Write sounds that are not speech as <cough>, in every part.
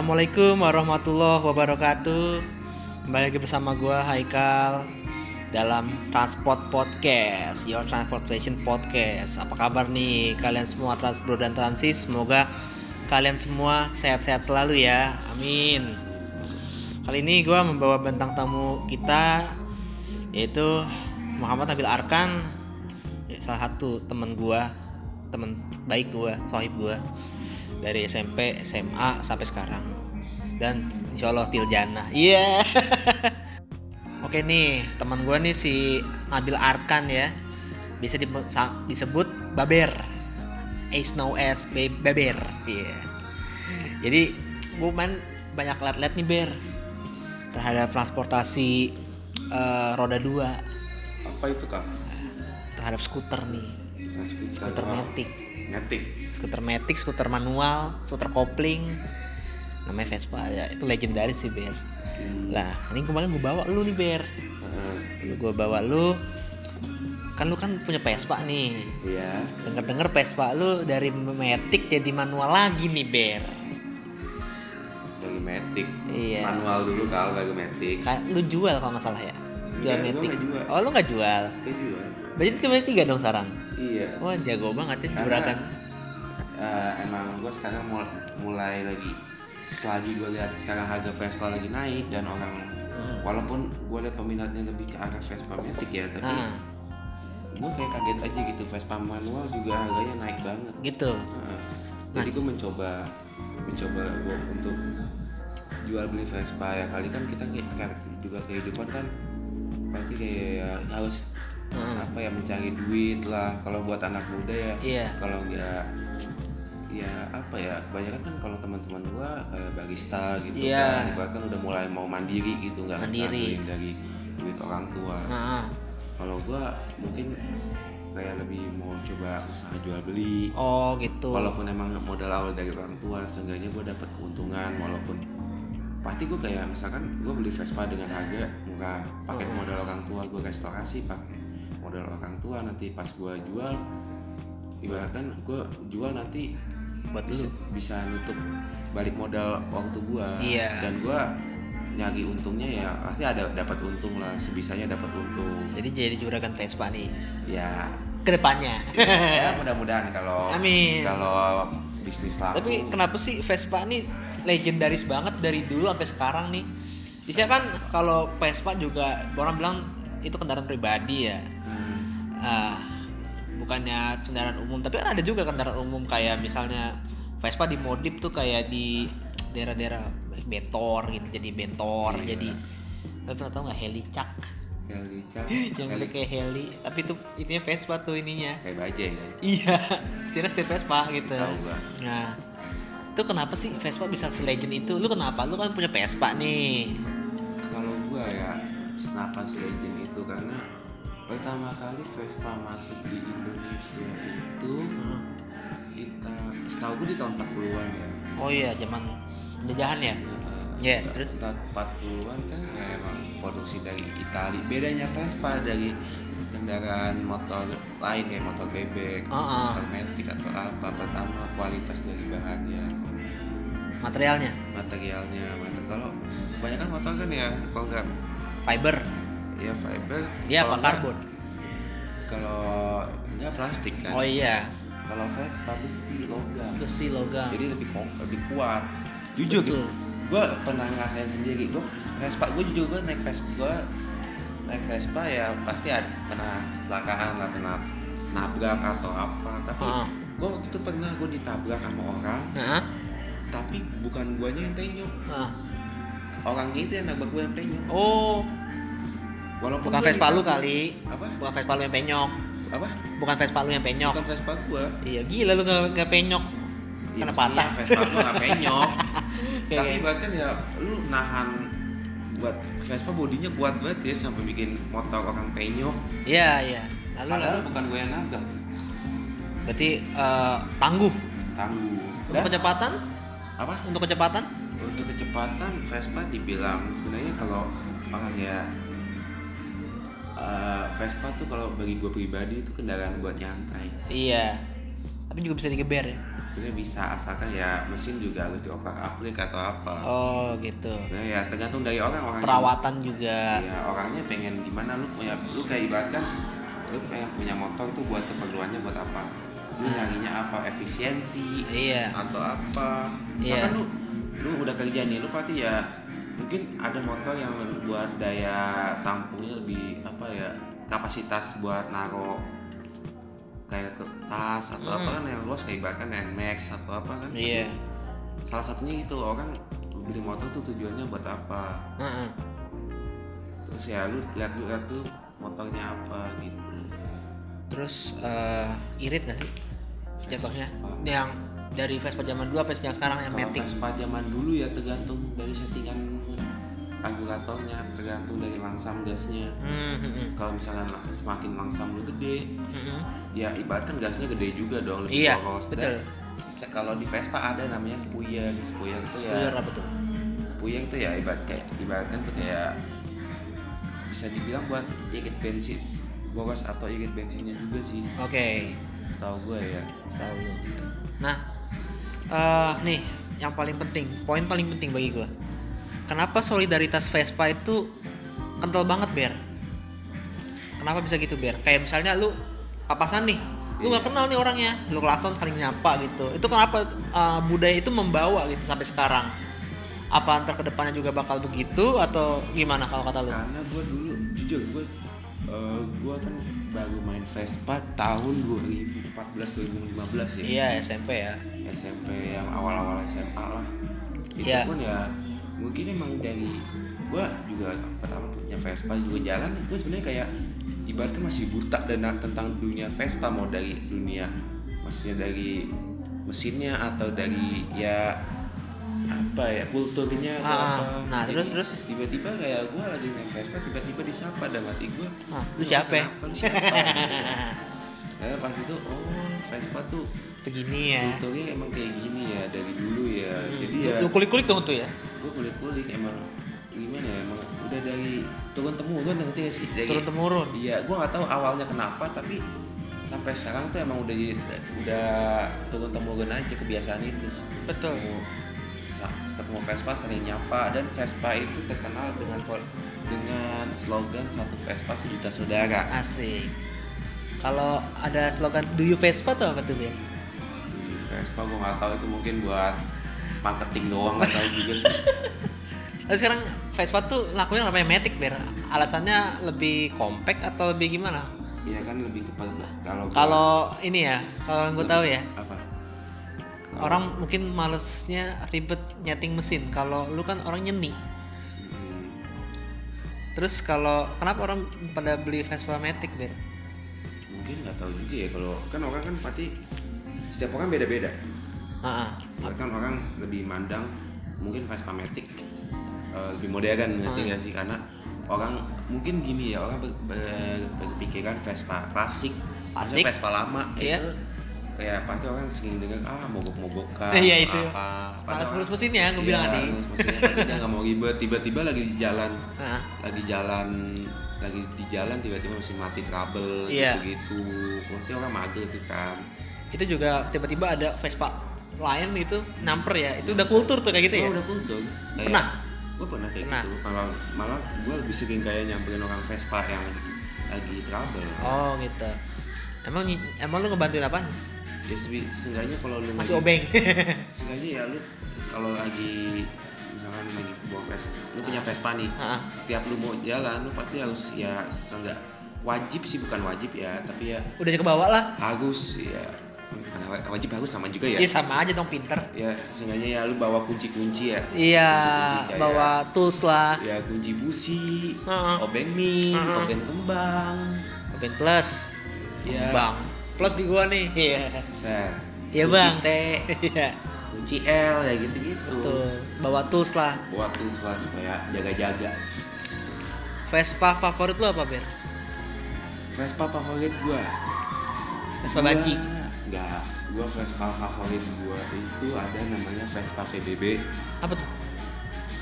Assalamualaikum warahmatullahi wabarakatuh. Kembali lagi bersama gua Haikal Dalam Transport Podcast Your Transportation Podcast. Apa kabar nih kalian semua Transbro dan Transis? Semoga kalian semua sehat-sehat selalu ya. Amin. Kali ini gua membawa bentang tamu kita Yaitu Muhammad Nabil Arkan. Salah satu temen gua Temen baik gua, sohib gua dari SMP, SMA sampai sekarang. Dan insya Allah Tiljana iya. Yeah. <laughs> oke nih teman gue nih si Nabil Arkan ya. Bisa disebut Baber. Ace No S Baber. Iya. Yeah. jadi gue main banyak liat-liat nih Ber. Terhadap transportasi uh, roda dua. Apa itu kak? Terhadap skuter nih. Nah, skuter, skuter metik Matic. skuter metik skuter manual skuter kopling namanya Vespa ya itu legendaris sih Ber Hmm. lah ini kemarin gue bawa lu nih Ber Eh, gue bawa lu kan lu kan punya Vespa nih Iya. denger denger Vespa lu dari metik jadi manual lagi nih Ber Dari Matic. Iya. Manual dulu kalau gak Matic. kan lu jual kalau nggak salah ya jual metik nggak jual. oh lu nggak jual Dia juga. berarti cuma tiga dong sekarang Iya. wah jago banget ya Karena, juragan eh, emang gue sekarang mulai, mulai lagi selagi gue lihat sekarang harga Vespa lagi naik dan orang Hmm. walaupun gue lihat peminatnya lebih ke arah Vespa Matic ya tapi ah gue kayak kaget aja gitu Vespa manual juga harganya naik banget gitu Heeh. jadi gue mencoba mencoba gue untuk jual beli Vespa ya kali kan kita kayak kayak juga kehidupan kan pasti kayak harus Heeh. apa ya mencari duit lah kalau buat anak muda ya iya kalau nggak ya apa ya kebanyakan kan kalau teman-teman gua kayak barista gitu Iya. kan bahkan udah mulai mau mandiri gitu nggak Mandiri. dari duit orang tua nah kalau gua mungkin kayak lebih mau coba usaha jual beli oh gitu walaupun emang modal awal dari orang tua seenggaknya gue dapat keuntungan walaupun pasti gue kayak misalkan gue beli Vespa dengan harga murah pakai Hmm. modal orang tua gue restorasi pakai modal orang tua nanti pas gue jual ibaratkan gue jual nanti buat bisa, lu. bisa nutup balik modal waktu gue Iya. dan gue nyari untungnya ya pasti ada dapat untung lah sebisanya dapat untung. Jadi jadi juragan Vespa nih. Ya. Ke depannya. Ya mudah-mudahan kalau <laughs> Amin. kalau bisnis laku. Tapi kenapa sih Vespa nih legendaris banget dari dulu sampai sekarang nih? Biasanya kan kalau Vespa juga orang bilang itu kendaraan pribadi ya Ah, bukannya kendaraan umum tapi kan ada juga kendaraan umum kayak misalnya Vespa dimodif tuh kayak di daerah-daerah Betor gitu jadi Bentor Iya. jadi tapi pernah tau nggak Helicak Heli Cak, <laughs> yang Heli- kayak heli tapi itu itunya Vespa tuh ininya. Kayak bajai kan iya <laughs> setirnya setir Vespa gitu. Tahu nah itu kenapa sih Vespa bisa selegend itu? Lu kenapa? Lu kan punya Vespa nih. Kalau gua ya kenapa legend itu? Karena pertama kali Vespa masuk di Indonesia itu kita setahu gua di tahun 40-an ya. Oh iya zaman penjajahan ya? Nah, terus? tahun 40-an kan ya emang produksi dari Itali. Bedanya Vespa dari kendaraan motor lain kayak motor bebek, Ah, ah. motor metik atau apa pertama kualitas dari bahannya. Materialnya? Materialnya mata kalau kebanyakan motor kan ya kalau nggak fiber ya fiber. Dia kalau apa karbon? Kalau nggak plastik kan? Oh iya. Kalau Vespa besi logam. Besi logam. Jadi lebih lebih kuat. Jujur gitu gue pernah ngerasain sendiri. Gue Vespa gue jujur gue naik Vespa gue naik Vespa ya pasti ada pernah kecelakaan lah pernah nabrak atau apa. Tapi Ah. gue waktu itu pernah gue ditabrak sama orang. Hah? tapi bukan guanya yang penyok. Ah. orangnya itu yang nabrak gue yang penyok. Oh walaupun bukan gua Vespa lu kali. Apa? Bukan Vespa lu yang penyok. Apa? Bukan Vespa lu yang penyok. Bukan Vespa gue iya gila lu gak, gak penyok. Ya, Karena patah. Vespa gue gak penyok. <laughs> Tapi bahkan ya lu nahan buat Vespa bodinya kuat banget ya sampai bikin motor orang penyok. Iya iya. Lalu padahal lalu. bukan gue yang nabrak. Berarti eh, tangguh. Tangguh. Untuk kecepatan? Apa? Untuk kecepatan? Untuk kecepatan Vespa dibilang sebenarnya kalau orang ya eh, Vespa tuh kalau bagi gue pribadi itu kendaraan buat nyantai iya tapi juga bisa digeber ya sebenarnya bisa asalkan ya mesin juga harus dioper aplik atau apa Oh gitu. Nah, ya tergantung dari orang orang Perawatan juga. ya orangnya pengen gimana lu punya lu kayak ibaratkan lu pengen punya motor tuh buat keperluannya buat apa lu Ah. nyarinya apa efisiensi Iya. atau apa Iya. misalkan lu lu udah kerja nih lu pasti ya mungkin ada motor yang buat daya tampungnya lebih apa ya kapasitas buat naro kayak kertas atau apa Hmm. kan yang luas kayak ibaratkan Nmax atau apa kan Iya. salah satunya itu orang beli motor tuh tujuannya buat apa Heeh. terus ya lu lihat lu lihat tuh motornya apa gitu Terus eh, irit gak sih jatuhnya? Yang dari Vespa zaman dulu apa yang sekarang yang Kalau Matic? Vespa zaman dulu ya tergantung dari settingan regulatornya tergantung dari langsam gasnya Hmm, hmm, hmm. kalau misalkan semakin langsam lu gede Hmm, ya ibaratkan gasnya gede juga dong lebih Iya, boros. betul. Dan kalau di Vespa ada namanya spuyer spuyer itu ya apa tuh? spuyer itu ya ibarat kayak ibaratkan tuh kayak bisa dibilang buat irit bensin boros atau irit bensinnya juga sih Oke, tahu gue ya tahu lu. Nah, eh nih yang paling penting, poin paling penting bagi gua. Kenapa solidaritas Vespa itu kental banget, Ber? Kenapa bisa gitu, Ber? Kayak misalnya lu papasan nih, lu nggak kenal nih orangnya, lu kelason saling nyapa gitu. Itu kenapa eh, budaya itu membawa gitu sampai sekarang? Apa antar ke depannya juga bakal begitu atau gimana kalau kata lu? karena gue dulu jujur gue eh, gue kan baru main Vespa tahun 2014 2015 ya Iya SMP ya. SMP yang awal-awal SMA lah itu Iya. pun ya mungkin emang dari gue juga pertama punya Vespa juga jalan gue sebenarnya kayak ibaratnya masih buta dan tentang dunia Vespa mau dari dunia maksudnya dari mesinnya atau dari ya apa ya kulturnya atau Ah, apa. nah, Jadi, terus, terus? tiba-tiba kayak gue lagi naik Vespa tiba-tiba disapa dalam hati gue Ah, lu siapa ya? lu siapa? <laughs> Nah, pas itu oh Vespa tuh Begini ya. kulturnya emang kayak gini ya dari dulu ya jadi ya Lu kulik-kulik tuh tuh ya. gue kulik-kulik emang gimana ya emang udah dari turun temurun ngerti gak sih dari, Turun temurun. iya gue nggak tahu awalnya kenapa tapi sampai sekarang tuh emang udah udah turun temurun aja kebiasaan itu Betul. ketemu, ketemu Vespa sering nyapa dan Vespa itu terkenal dengan dengan slogan satu Vespa sejuta saudara Asik. Kalau ada slogan Do you Vespa tuh apa tuh Ber? Vespa gue nggak tahu itu mungkin buat marketing doang nggak tahu juga. Tapi sekarang Vespa tuh lakunya namanya Matic Ber. Alasannya lebih compact atau lebih gimana? Iya kan lebih kepada kalau Kalau ini ya, kalau yang gue tahu ya, apa orang mungkin malesnya ribet nyeting mesin. Kalau lu kan orang nyeni. Hmm, Terus kalau kenapa orang pada beli Vespa Matic Ber? mungkin nggak tahu juga ya kalau kan orang kan pasti setiap orang beda-beda Ya kan orang lebih mandang mungkin Vespa Matic eh, lebih modern ngerti nggak sih karena orang mungkin gini ya orang ber, ber- berpikiran Vespa klasik. Maksudnya Vespa lama Iya. itu kayak pasti orang sering dengar ah mogok-mogokan Iya, itu. apa Padahal- ngurus mesinnya, bilang Iya, tadi. ngurus mesinnya nggak mau ribet tiba-tiba lagi di jalan lagi jalan lagi di jalan tiba-tiba masih mati trouble Iya. gitu mungkin orang mager tuh kan Itu juga tiba-tiba ada Vespa lain itu namper ya. Itu udah kultur tuh kayak gitu ya. Gua udah kultur kayak Pernah? gue pernah kayak Pernah. gitu malah malah gue lebih sering kayak nyamperin orang Vespa yang lagi, trouble Oh gitu. Emang emang lu ngebantuin apa? ya se- seenggaknya kalau lu Masih lagi- obeng. <laughs> seenggaknya ya lu kalau lagi misalkan lagi bawa Vespa lu punya Vespa nih Ah, setiap lu mau jalan lu pasti harus ya seenggak wajib sih bukan wajib ya tapi ya udah ke bawah lah. harus ya wajib harus sama juga ya Iya sama aja dong pinter. ya seenggaknya ya lu bawa kunci-kunci ya Iya, bawa tools lah. ya kunci busi Heeh. obeng mie Heeh. obeng kembang Open plus. ya Bang. Plus di gua nih. Iya. Set. Iya, Bang. T Iya. kunci L ya gitu-gitu Tuh, bawa tools lah. buat tools lah supaya jaga-jaga Vespa favorit lu apa, Ber? Vespa favorit gua Vespa Gua- banci. Enggak gua Vespa favorit gua itu ada namanya Vespa VBB Apa tuh?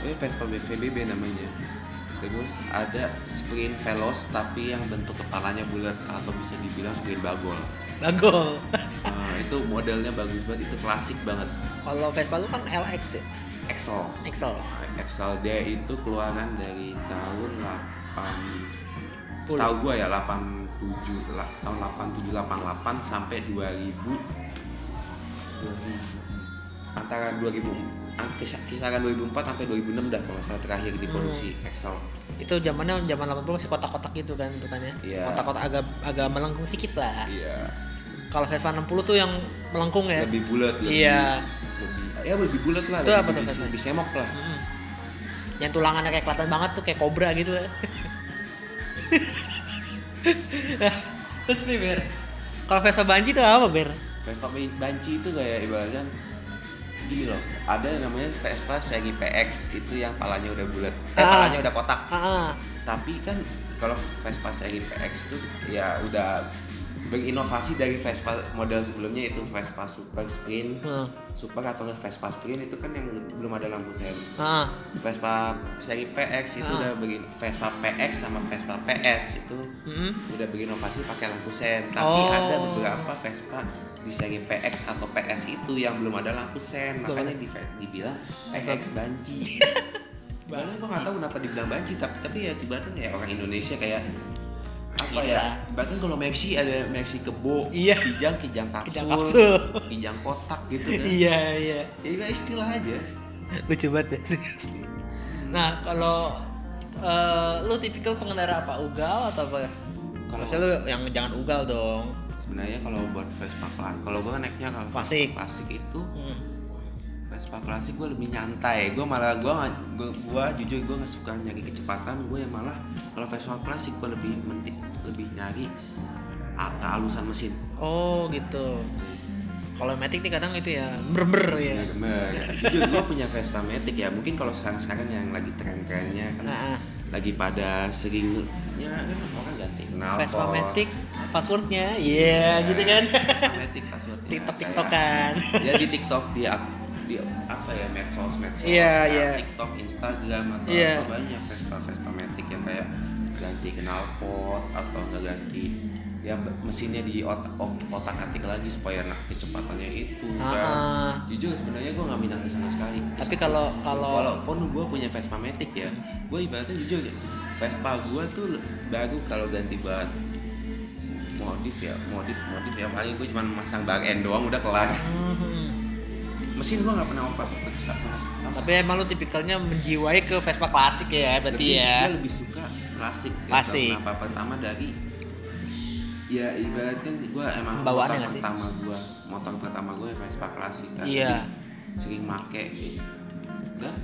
oh Vespa VBB namanya terus ada sprint veloz tapi yang bentuk kepalanya bulat atau bisa dibilang sprint bagol Bagol. Nah, <laughs> itu modelnya bagus banget itu klasik banget Kalau Vespa lu kan LX ya? Excel Excel. Excel dia itu keluaran dari tahun 8 Puluh. setahu gua ya 87 la- tahun 87 88 sampai 2000 2000 antara 2000 an- kis- kisaran 2004 sampai 2006 dah kalau salah terakhir diproduksi Hmm. Excel Itu zamannya zaman 80 masih kotak-kotak gitu kan bentukannya. Iya. Kotak-kotak agak agak melengkung sedikit lah. iya Kalau Vespa 60 tuh yang melengkung ya. lebih bulat lebih Iya. lebih ya lebih bulat lah Itu lebih, apa tuh, lebih, lebih semok lah Mm-mm. Yang tulangannya kayak kelihatan banget tuh kayak kobra gitu lah. <laughs> Nah, <laughs> Terus nih Ber. Kalau Vespa Banji itu apa Ber? Vespa banci itu kayak ibaratnya gini loh ada yang namanya Vespa segi PX itu yang palanya udah bulat eh Ah. palanya udah kotak Ah, ah. tapi kan kalau Vespa seri PX itu ya udah berinovasi dari Vespa model sebelumnya itu Vespa Super Sprint Hmm. Super atau enggak Vespa Sprint itu kan yang belum ada lampu sen Ah. Vespa seri PX itu Ah. udah bikin Vespa PX sama Vespa PS itu Mm-mm. udah berinovasi pakai lampu sen tapi Oh. ada beberapa Vespa di seri PX atau PS itu yang belum ada lampu sen Belum makanya di, dibilang PX banci <laughs> Bahkan gue nggak tahu kenapa dibilang banci tapi tapi ya tiba-tiba ya orang Indonesia kayak apa Gitu ya bahkan kalau Maxi ada Maxi kebo Iya. kijang kijang <laughs> kapsul, Kijang kapsul. kijang kotak gitu kan Iya, iya. ya ya istilah aja Lucu banget ya sih. Nah, kalau eh, lu tipikal pengendara apa? Ugal atau apa? Kalau Kalau- lu yang jangan ugal dong. sebenarnya kalau buat Vespa kalau gue kan naiknya kalau Klasik. Klasik itu Hmm. Vespa klasik gue lebih nyantai gue malah gue gue, gue jujur gue nggak suka nyari kecepatan gue yang malah kalau Vespa klasik gue lebih mending lebih nyari kehalusan mesin Oh, gitu. Kalau Matic nih kadang itu ya ber-ber ya. Bener. jujur gue punya Vespa Matic ya mungkin kalau sekarang sekarang yang lagi tren-trennya kan Nah, ah. lagi pada seringnya kan orang ganti knalpot Vespa Matic passwordnya, iya gitu kan. Matic passwordnya <laughs> TikTok TikTokan. ya di TikTok di ak- di apa ya medsos medsos Iya, kayak iya. TikTok Instagram atau Iya. apa banyak Vespa Vespa Matic yang kayak ganti knalpot atau nggak ganti ya mesinnya di otak otak atik lagi supaya nak kecepatannya itu Ah, kan. ah. jujur sebenarnya gue nggak minat ke sana sekali Tapi kalau kalau walaupun gue punya Vespa Matic ya gue ibaratnya jujur ya Vespa gue tuh baru kalau ganti buat modif ya modif modif ya paling gue cuma masang bar end doang udah kelar Mhm. Mesin gua nggak pernah sama Tapi emang lu tipikalnya menjiwai ke Vespa klasik ya, berarti ya. Gue lebih suka klasik. gitu. Klasik. Kenapa? Pertama dari ya ibaratnya gue emang Bawaannya motor pertama gue motor pertama gue Vespa klasik kan Iya. sering make dan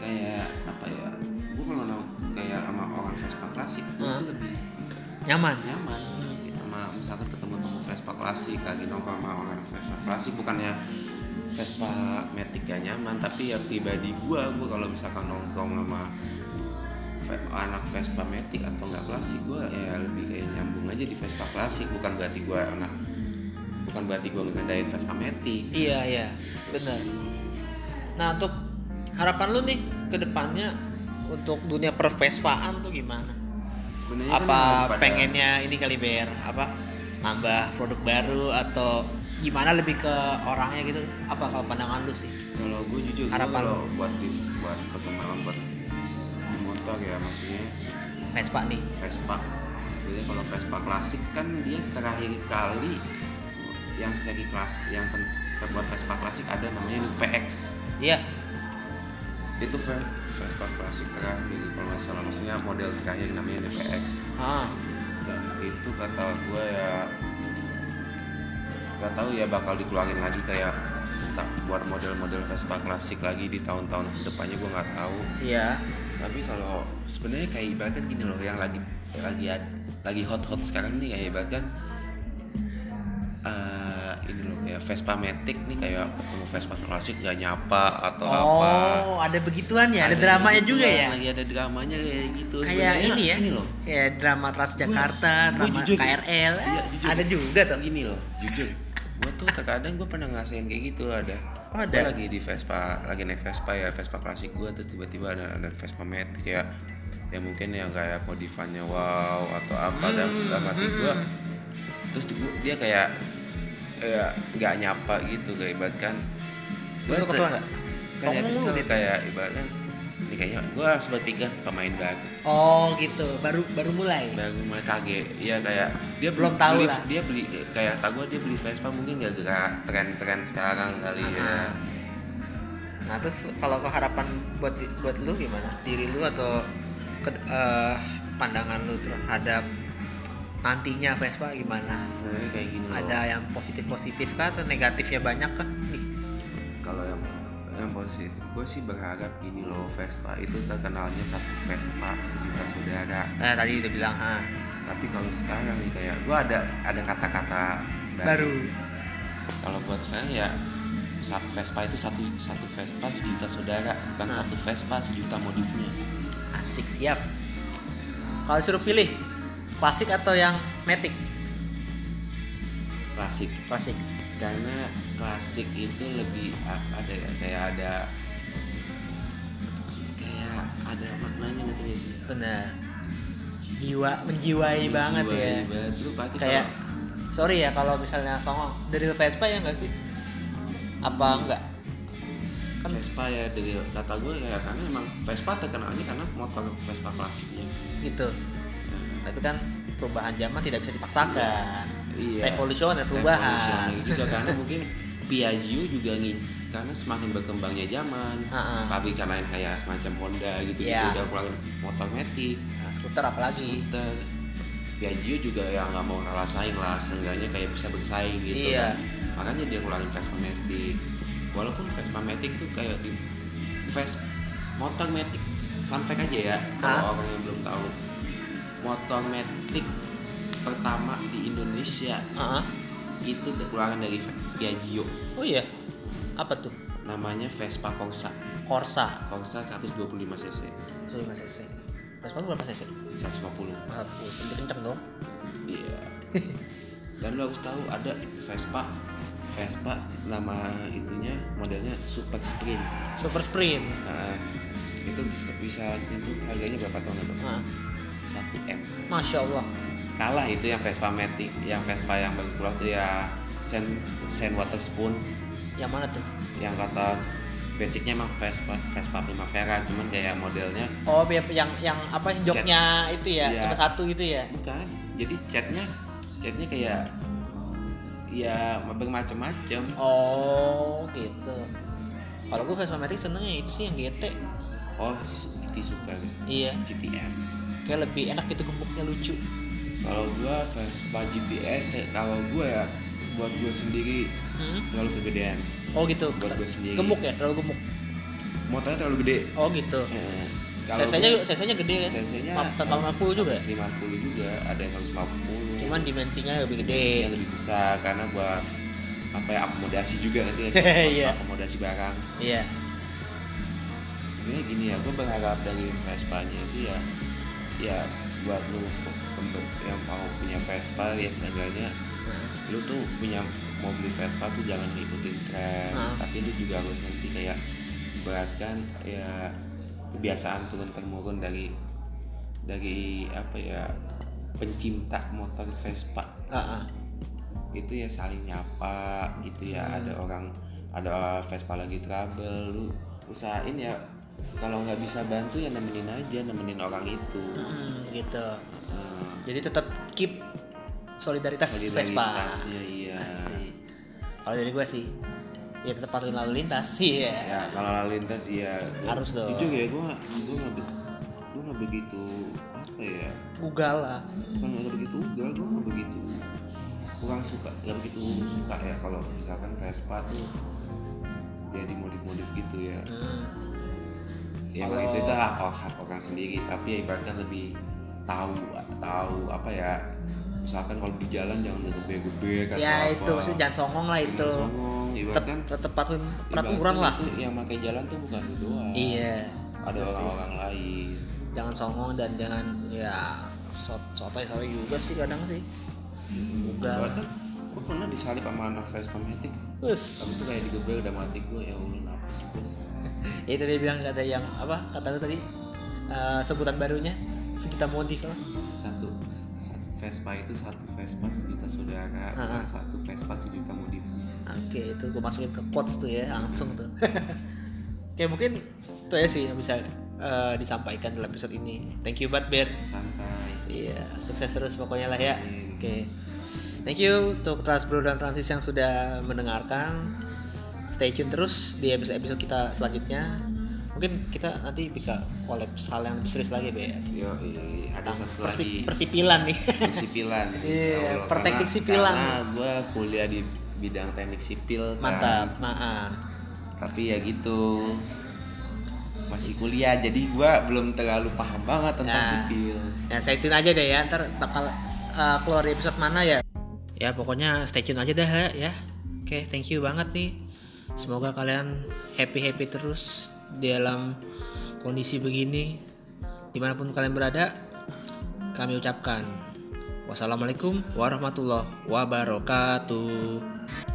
kayak apa ya gue kalau kayak sama orang Vespa klasik gue Hah? tuh lebih Nyaman. nyaman sama misalkan ketemu temu Vespa klasik lagi nongkrong sama orang Vespa klasik bukannya Vespa Matic gak nyaman tapi ya pribadi gua gua kalau misalkan nongkrong sama anak Vespa Matic atau nggak klasik gua ya lebih kayak nyambung aja di Vespa klasik bukan berarti gua anak bukan berarti gua ngegandain Vespa Matic Iya, iya. Benar. Nah, untuk harapan lu nih ke depannya untuk dunia pervespaan tuh gimana? Sebenarnya kan Apa pada- pengennya ini kali Ber, apa nambah produk baru atau gimana lebih ke orangnya gitu? Apa kalau pandangan lu sih? kalau gue jujur Harapan kalau buat di, buat perkembangan buat motor ya maksudnya Vespa nih. Vespa sebenarnya kalau Vespa klasik kan dia terakhir kali yang seri klasik yang ten- buat Vespa klasik ada namanya PX Iya. itu Ve- Vespa klasik terakhir kalau nggak salah maksudnya model terakhir namanya PX Ah, dan itu kata gue ya nggak tahu ya bakal dikeluarin lagi kayak tak buat model-model Vespa klasik lagi di tahun-tahun depannya gue nggak tahu iya. tapi kalau sebenarnya kayak ibaratnya gini loh yang lagi lagi lagi hot hot sekarang nih kayak ibaratnya eh, ini loh kayak Vespa Matic nih kayak ketemu Vespa klasik gak nyapa atau apa Oh, ada begituan ya, ada, dramanya juga ya. lagi ada dramanya kayak gitu Kayak Sebenarnya ini ya. ini loh Kayak drama Transjakarta, Gua- gua drama jujur, KRL. iya, jujur. ada juga tuh. gini loh jujur gue tuh terkadang gue pernah ngerasain kayak gitu ada. Oh, ada? Gua lagi di Vespa lagi naik Vespa ya Vespa klasik gue terus tiba-tiba ada ada Vespa Matic ya. Ya mungkin yang kayak modifannya wow atau apa dan Hmm, dalam hati gue terus di- dia kayak ya nggak nyapa gitu kayak ibaratkan. Terus lu kesel nggak? kayak kesel nih kayak ibaratkan ini kayaknya gue harus berpikir pemain baru Oh gitu, baru baru mulai. baru mulai kaget iya kayak dia Belum tahu beli, lah. dia beli kayak tak gue dia beli Vespa mungkin gara-gara tren-tren sekarang kali ya Ah. Nah terus kalau harapan buat buat lu gimana? Diri lu atau ke- eh, pandangan lu terhadap nantinya Vespa gimana? sebenarnya kayak gini loh Ada yang positif positif kah atau negatifnya banyak kan? Kalau yang yang positif gue sih berharap gini loh Vespa itu terkenalnya satu Vespa sejuta saudara Nah tadi udah bilang ah tapi kalau sekarang nih kayak gue ada ada kata-kata baru. kalau buat sekarang ya satu Vespa itu satu satu Vespa sejuta saudara bukan Nah. satu Vespa sejuta modifnya Asik siap. Kalau suruh pilih klasik atau yang matic? klasik Klasik. karena klasik itu lebih ada ya kayak ada kayak ada maknanya ngerti gak sih Bener. Jiwa menjiwai banget Jiwa ya. banget. Lu Kayak kalau- sorry ya kalau misalnya songong dari Vespa ya enggak sih? Apa enggak? Kan Vespa ya dari kata gue kayak karena emang Vespa terkenalnya karena motor Vespa klasiknya gitu. Tapi kan perubahan zaman tidak bisa dipaksakan. Iya. Revolusioner perubahan. Revolusioner juga karena <laughs> mungkin Piaggio juga ngin karena semakin berkembangnya zaman Ha-ha. pabrikan lain kayak semacam Honda gitu Iya. gitu udah keluarin motor metik Nah, skuter apalagi? skuter Piaggio juga ya nggak mau kalah saing lah seenggaknya kayak bisa bersaing gitu Iya. kan makanya dia ngeluarin Vespa Matic walaupun Vespa Matic tuh kayak di Vespa motor Matic fun fact aja ya kalau orang yang belum tahu motor Matic pertama di Indonesia Heeh. itu keluaran dari Piaggio Oh iya. Apa tuh? namanya Vespa Corsa Corsa. Corsa 125 cc 105 cc. Vespa lu berapa cc? 150 Ah, lebih kenceng dong. Iya. <laughs> Dan lo harus tahu ada Vespa Vespa nama itunya modelnya Super Sprint. Super Sprint. Nah, itu bisa, bisa nyentuh harganya berapa tau nggak? Ah, 1 m. Masya Allah. Kalah itu yang Vespa Matic, yang Vespa yang baru keluar tuh ya Sand, Sand Water Spoon Yang mana tuh? yang kata basicnya emang Vespa, Vespa Primavera cuman kayak modelnya Oh, yang yang apa joknya itu ya, Iya. cuma satu gitu ya. bukan jadi catnya catnya kayak ya bermacam-macam Oh, gitu. Kalau gue Vespa Matic senengnya itu sih yang GT. oh GT suka nih. Iya, GTS kayak lebih enak gitu gemuknya lucu. kalau gua Vespa GTS kalau gua ya buat gua sendiri Hmm? terlalu kegedean Oh gitu. Buat gua sendiri. Gemuk ya, terlalu gemuk. motornya terlalu gede Oh gitu. Eh, gua- CC-nya gede kan? CC-nya 450 juga. 150 juga ada yang 150 Cuman dimensinya lebih gede. Dimensinya lebih besar karena buat apa ya akomodasi juga nanti ya <laughs> Iya. akomodasi barang Iya. sebenarnya gini ya gue berharap dari Vespa nya itu ya ya buat lu yang mau punya Vespa ya seenggaknya lu tuh punya mau beli Vespa tuh jangan ngikutin tren. Ah. tapi lu juga harus ngerti kayak beratkan ya kebiasaan turun temurun dari dari apa ya pencinta motor Vespa. Ah. itu ya saling nyapa gitu ya. Ada orang ada Vespa lagi trouble lu usahain ya. Kalau nggak bisa bantu ya nemenin aja nemenin orang itu. Hmm, gitu. Hmm, Jadi tetap keep solidaritas, Vespa. solidaritasnya iya. Kalau dari gue sih, ya tetap patuhin lalu lintas. <laughs> Iya. ya kalau lalu lintas ya gua- Harus dong. jujur ya gue gue nggak be- gue nggak begitu apa ya Ugal lah. bukan nggak begitu ugal gue nggak begitu kurang suka nggak begitu suka ya kalau misalkan Vespa tuh ya dimodif-modif gitu ya Hmm. ya Kalau- itu itu hak, hak orang sendiri tapi ya ibaratnya lebih tahu tahu apa ya misalkan kalau di jalan jangan gebe-gebe atau Ya apa itu maksudnya jangan songong lah Jangan itu. songong Tetap ibaratkan peraturan lah. itu yang pakai jalan tuh bukan lu doang Iya. ada Iya sih. orang-orang lain Jangan songong dan jangan ya sot sotoy sotoy juga sih kadang sih. Ugal. ibaratkan gue pernah disalip sama anak Vespa Matic tapi itu kayak digebel udah mati gue ya Allah nafas bos Ya <laughs> itu dia bilang kata yang apa kata lu tadi eh, sebutan barunya sejuta modif lah. satu satu Vespa itu satu Vespa sejuta saudara bukan satu Vespa sejuta modifnya oke itu gue masukin ke quotes tuh ya langsung tuh <laughs> oke mungkin itu ya sih yang bisa eh, disampaikan dalam episode ini thank you banget Ber santai Iya, sukses terus pokoknya lah ya. Oke. Thank you untuk Transbro dan Transis yang sudah mendengarkan. Stay tune terus di episode-episode kita selanjutnya. Mungkin kita nanti bisa collab hal yang lebih serius lagi, Be. yo iya, ada satu Persi- lagi persipilan nih. sipilan <laughs> Iya, perteknik sipilan. karena gue kuliah di bidang teknik sipil kan. Mantap, maaf. tapi ya gitu masih kuliah jadi gue belum terlalu paham banget tentang Nah. sipil Ya, stay tune aja deh ya. Ntar bakal uh, keluar di episode mana ya. Ya, pokoknya stay tune aja dah ya. Oke, thank you banget nih. Semoga kalian happy-happy terus dalam kondisi begini. Di mana pun kalian berada, kami ucapkan wassalamualaikum warahmatullahi wabarakatuh.